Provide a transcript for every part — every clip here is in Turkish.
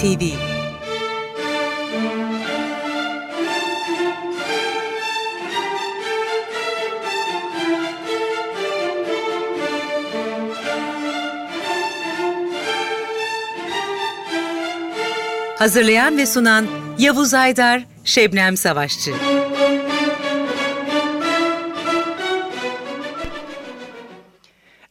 NTV Hazırlayan ve sunan Yavuz Aydar, Şebnem Savaşçı.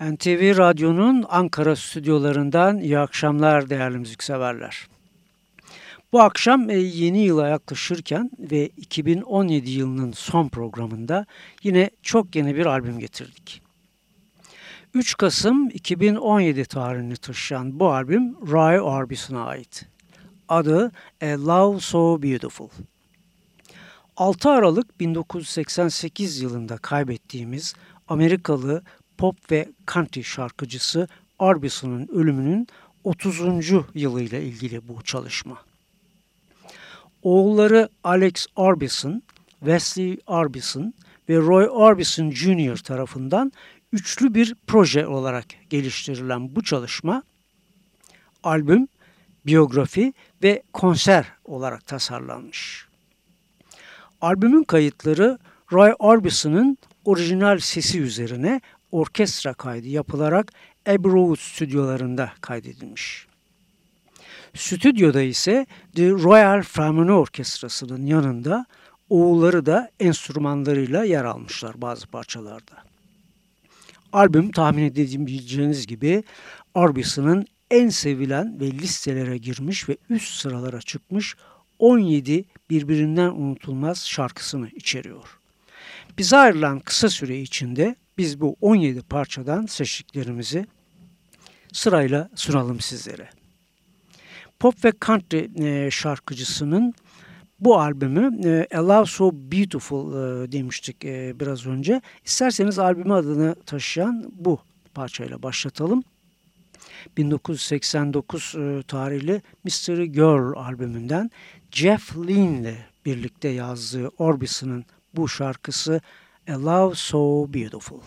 NTV Radyo'nun Ankara stüdyolarından iyi akşamlar değerli müzikseverler. Bu akşam e, yeni yıla yaklaşırken ve 2017 yılının son programında yine çok yeni bir albüm getirdik. 3 Kasım 2017 tarihini taşıyan bu albüm Roy Orbison'a ait. Adı A Love So Beautiful. 6 Aralık 1988 yılında kaybettiğimiz Amerikalı pop ve country şarkıcısı Orbison'un ölümünün 30. yılıyla ilgili bu çalışma. Oğulları Alex Orbison, Wesley Orbison ve Roy Orbison Jr. tarafından üçlü bir proje olarak geliştirilen bu çalışma, albüm, biyografi ve konser olarak tasarlanmış. Albümün kayıtları Roy Orbison'ın orijinal sesi üzerine orkestra kaydı yapılarak Abbey Road stüdyolarında kaydedilmiş. Stüdyoda ise The Royal Philharmonic Orkestrası'nın yanında oğulları da enstrümanlarıyla yer almışlar bazı parçalarda. Albüm tahmin edebileceğiniz gibi Orbison'ın en sevilen ve listelere girmiş ve üst sıralara çıkmış 17 birbirinden unutulmaz şarkısını içeriyor. Bize ayrılan kısa süre içinde biz bu 17 parçadan seçtiklerimizi sırayla sunalım sizlere. Pop ve country e, şarkıcısının bu albümü e, A Love So Beautiful e, demiştik biraz önce. İsterseniz albümü adını taşıyan bu parçayla başlatalım. 1989 tarihli Mystery Girl albümünden Jeff Lynne ile birlikte yazdığı Orbison'ın bu şarkısı A Love So Beautiful.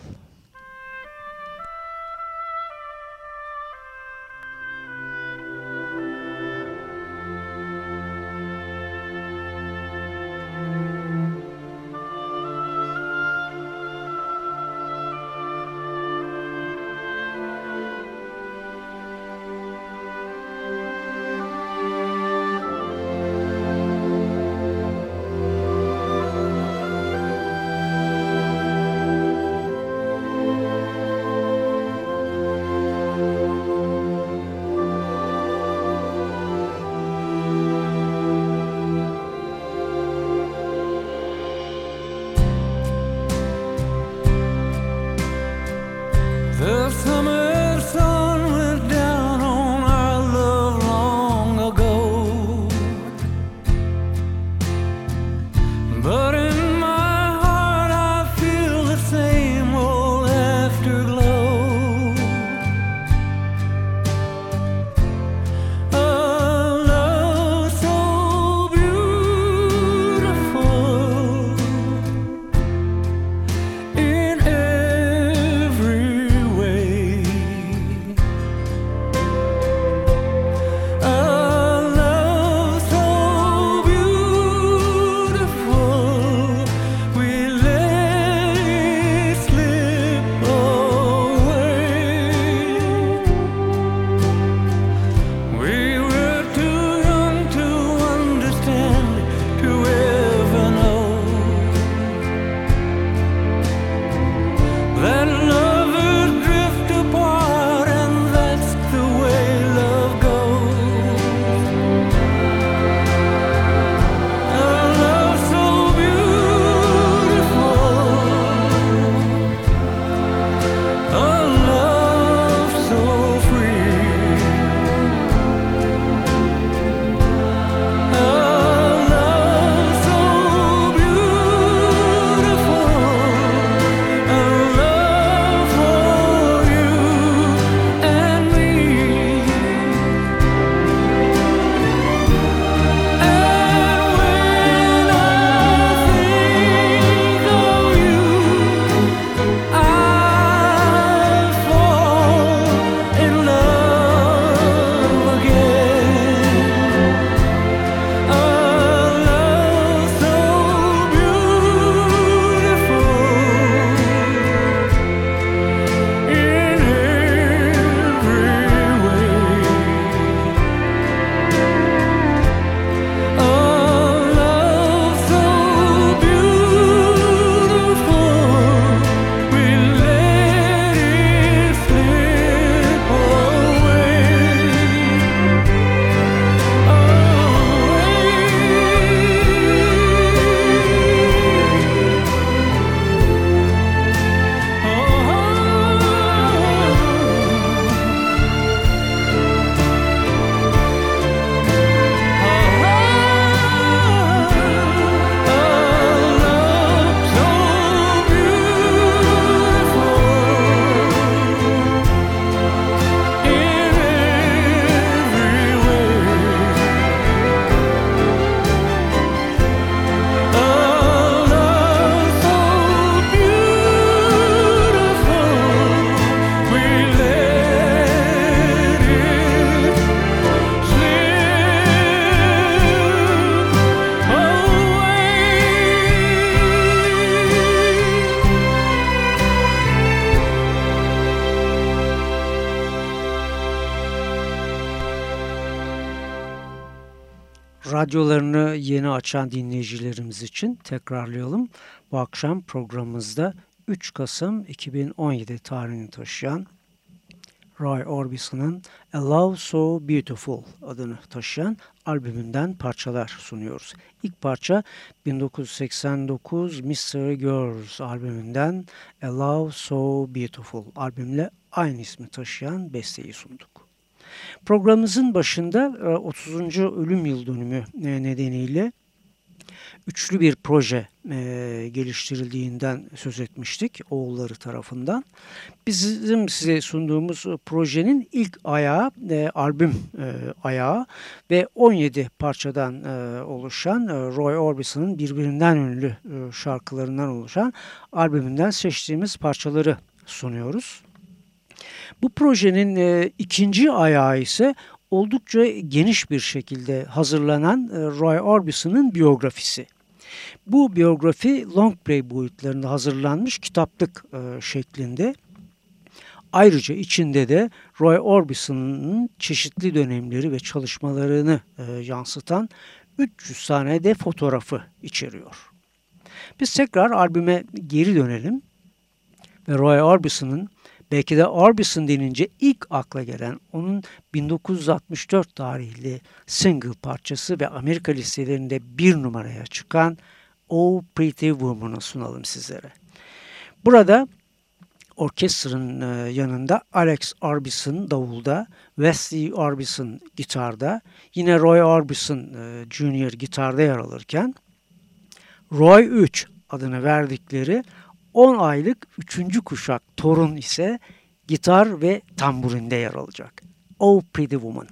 Radyolarını yeni açan dinleyicilerimiz için tekrarlayalım. Bu akşam programımızda 3 Kasım 2017 tarihini taşıyan Roy Orbison'ın A Love So Beautiful adını taşıyan albümünden parçalar sunuyoruz. İlk parça 1989 Mystery Girls albümünden A Love So Beautiful albümle aynı ismi taşıyan besteyi sunduk. Programımızın başında 30. E, ölüm yıl dönümü e, nedeniyle üçlü bir proje e, geliştirildiğinden söz etmiştik oğulları tarafından. Bizim size sunduğumuz projenin ilk ayağı albüm e, ayağı ve 17 parçadan oluşan Roy Orbison'ın birbirinden ünlü şarkılarından oluşan albümünden seçtiğimiz parçaları sunuyoruz. Bu projenin e, ikinci ayağı ise oldukça geniş bir şekilde hazırlanan e, Roy Orbison'ın biyografisi. Bu biyografi Longplay boyutlarında hazırlanmış kitaplık e, şeklinde. Ayrıca içinde de Roy Orbison'ın çeşitli dönemleri ve çalışmalarını e, yansıtan 300 tane de fotoğrafı içeriyor. Biz tekrar albüme geri dönelim ve Roy Orbison'ın Belki de Orbison denince ilk akla gelen onun 1964 tarihli single parçası ve Amerika listelerinde bir numaraya çıkan Oh Pretty Woman'ı sunalım sizlere. Burada orkestranın e, yanında Alex Orbison davulda, Wesley Orbison gitarda, yine Roy Orbison e, Jr. gitarda yer alırken Roy 3 adını verdikleri 10 aylık 3. kuşak torun ise gitar ve tamburinde yer alacak. Oh Pretty Woman.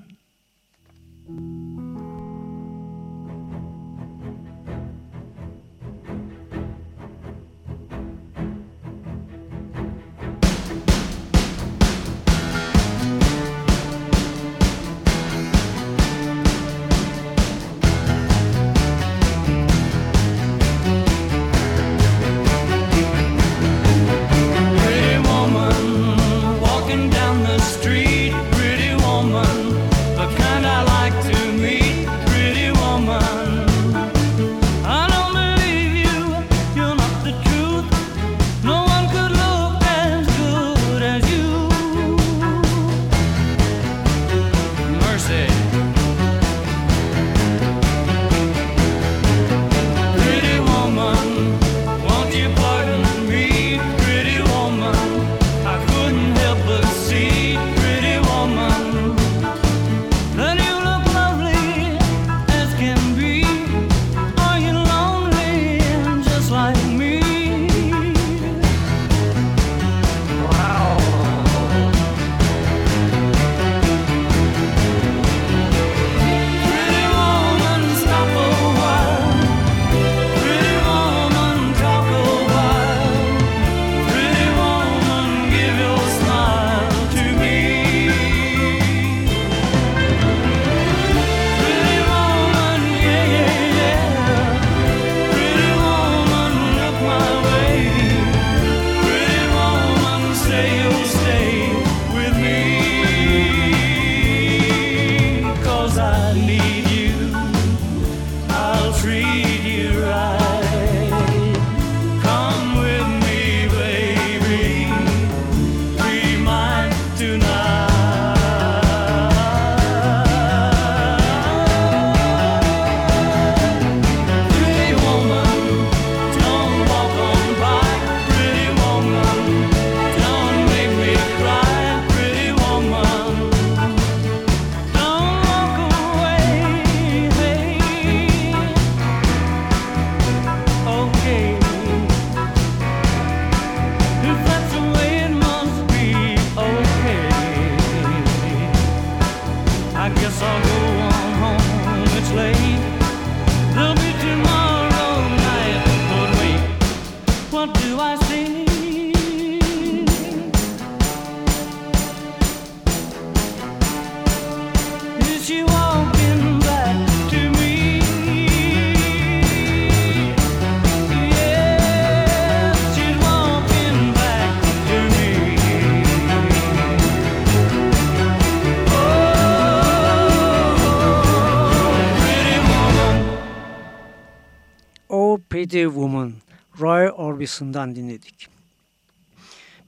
Pretty Woman Roy Orbison'dan dinledik.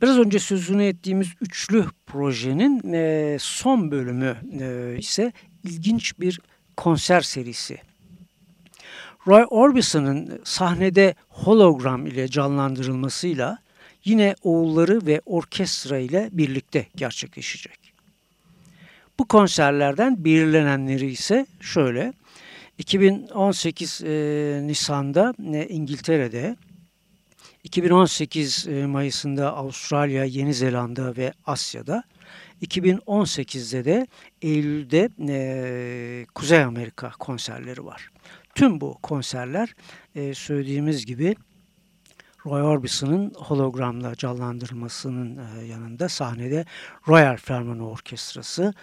Biraz önce sözünü ettiğimiz üçlü projenin e, son bölümü e, ise ilginç bir konser serisi. Roy Orbison'ın sahnede hologram ile canlandırılmasıyla yine oğulları ve orkestra ile birlikte gerçekleşecek. Bu konserlerden belirlenenleri ise şöyle. 2018 e, Nisan'da e, İngiltere'de, 2018 e, Mayıs'ında Avustralya, Yeni Zelanda ve Asya'da, 2018'de de Eylül'de e, Kuzey Amerika konserleri var. Tüm bu konserler e, söylediğimiz gibi Roy Orbison'ın hologramla canlandırılmasının e, yanında sahnede Royal Philharmonic Orkestrası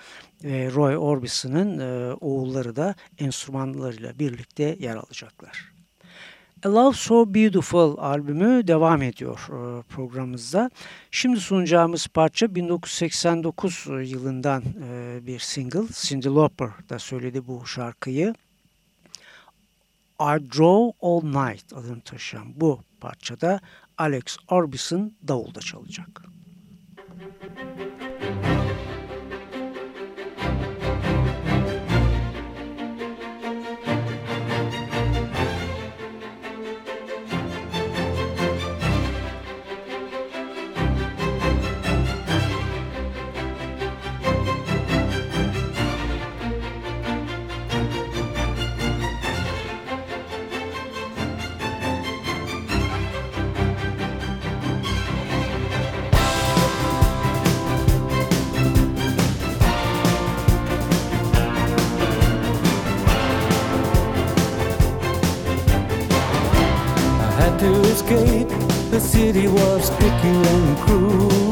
ve Roy Orbison'ın e, oğulları da enstrümanlarıyla birlikte yer alacaklar. A Love So Beautiful albümü devam ediyor e, programımızda. Şimdi sunacağımız parça 1989 yılından bir single. Cyndi Lauper da söyledi bu şarkıyı. I Draw All Night adını taşıyan bu parçada Alex Orbison davulda çalacak. Escape. The city was sticky and cruel.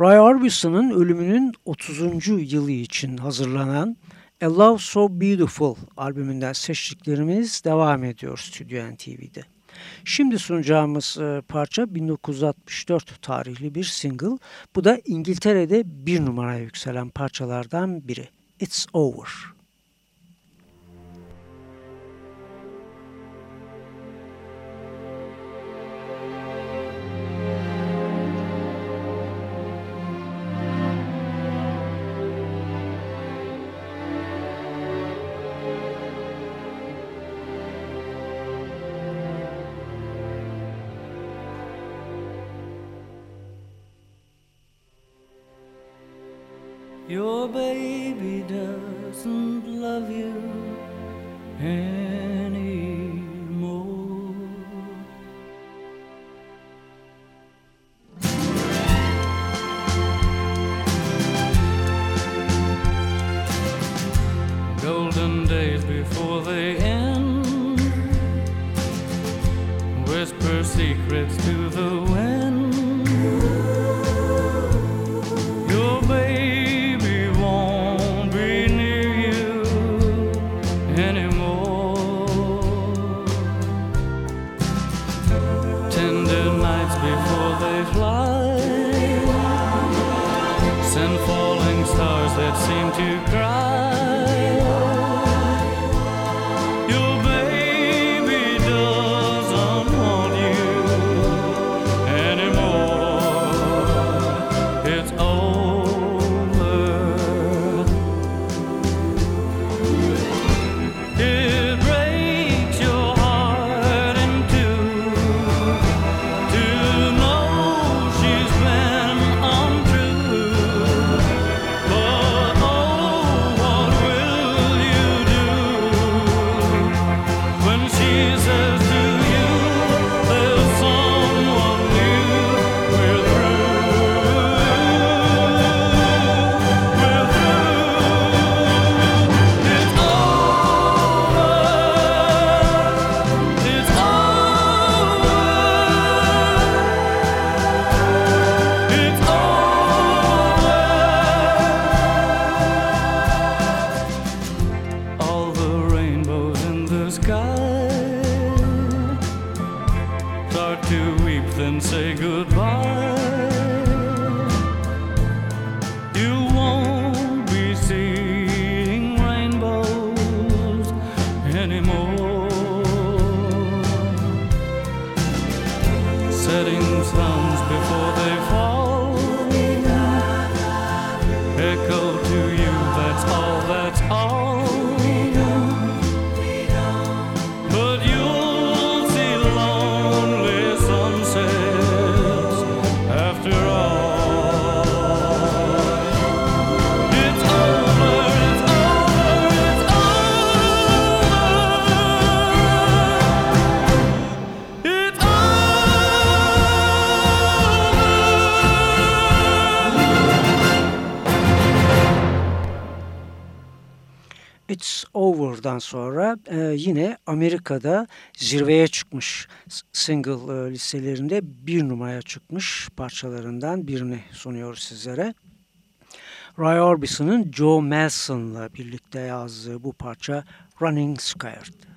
Roy Orbison'ın ölümünün 30. yılı için hazırlanan A Love So Beautiful albümünden seçtiklerimiz devam ediyor Stüdyo NTV'de. Şimdi sunacağımız e, parça 1964 tarihli bir single. Bu da İngiltere'de bir numaraya yükselen parçalardan biri. It's Over. Doesn't love you anymore. Say goodbye. It's Over'dan sonra e, yine Amerika'da zirveye çıkmış single e, listelerinde bir numaraya çıkmış parçalarından birini sunuyoruz sizlere. Roy Orbison'ın Joe Melson'la birlikte yazdığı bu parça Running Scared.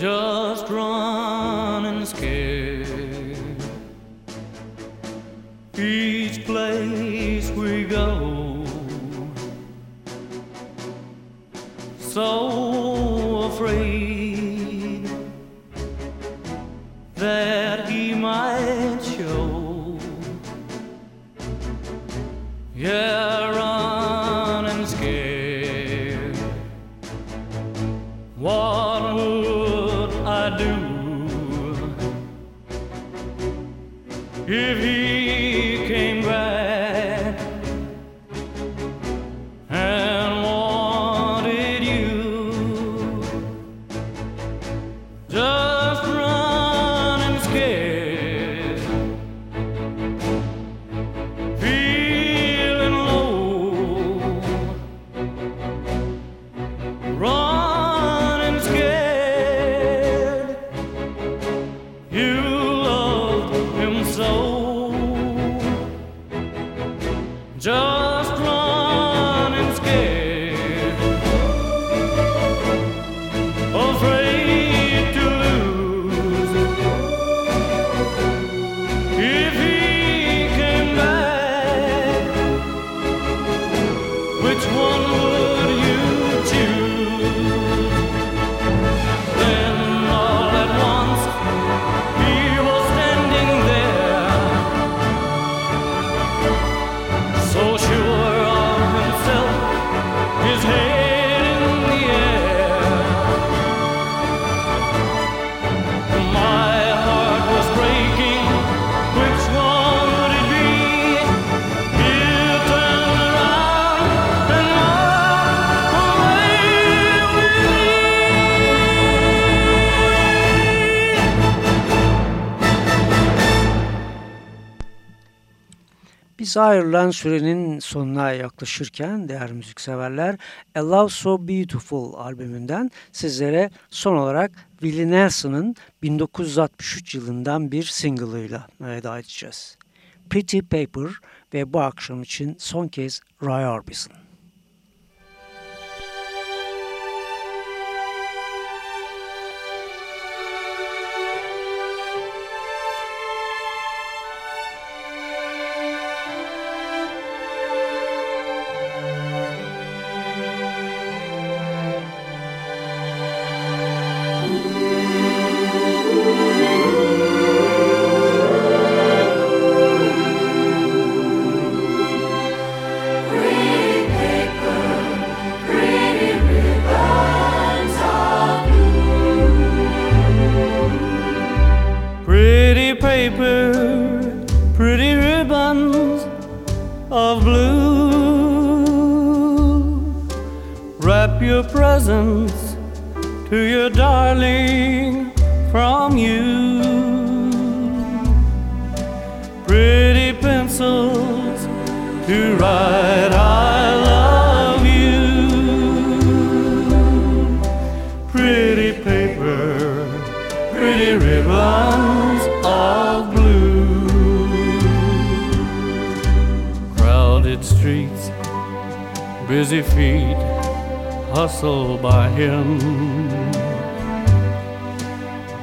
Just running scared. Each Bize ayrılan sürenin sonuna yaklaşırken değerli müzikseverler A Love So Beautiful albümünden sizlere son olarak Willie Nelson'ın 1963 yılından bir single'ıyla veda edeceğiz. Pretty Paper ve bu akşam için son kez Roy Orbison.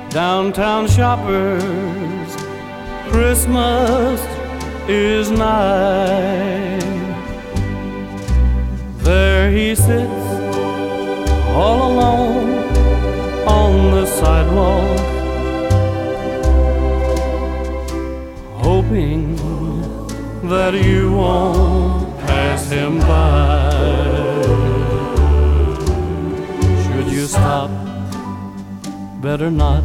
Downtown shoppers, Christmas is nigh. There he sits all alone on the sidewalk, hoping that you won't pass him by. Should you stop? Better not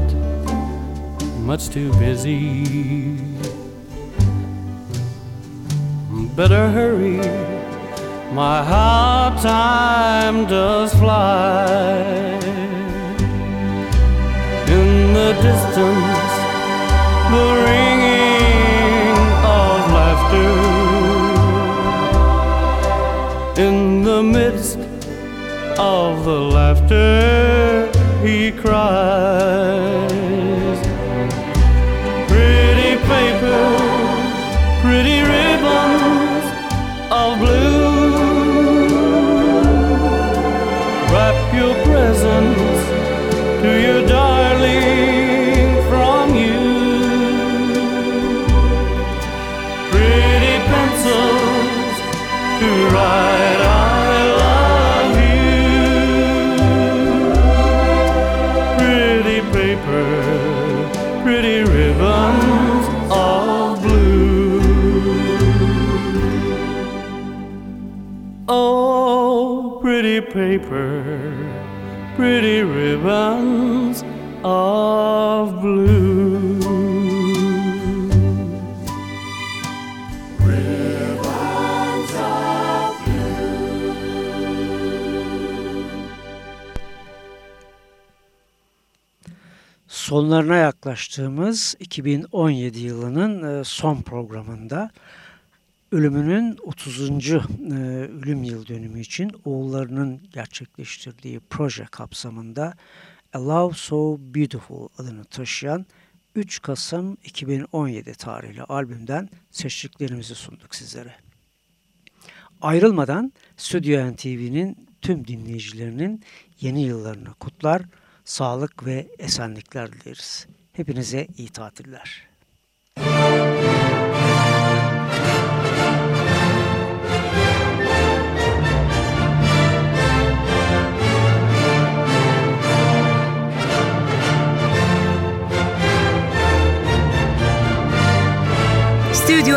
much too busy. Better hurry, my how time does fly. In the distance, the ringing the laughter, he paper, pretty of blue. Ribbons of blue. Sonlarına yaklaştığımız 2017 yılının e, son programında ölümünün 30. E, ölüm yıl dönümü için oğullarının gerçekleştirdiği proje kapsamında A Love So Beautiful adını taşıyan 3 Kasım 2017 tarihli albümden seçtiklerimizi sunduk sizlere. Ayrılmadan Stüdyo NTV'nin tüm dinleyicilerinin yeni yıllarını kutlar, sağlık ve esenlikler dileriz. Hepinize iyi tatiller.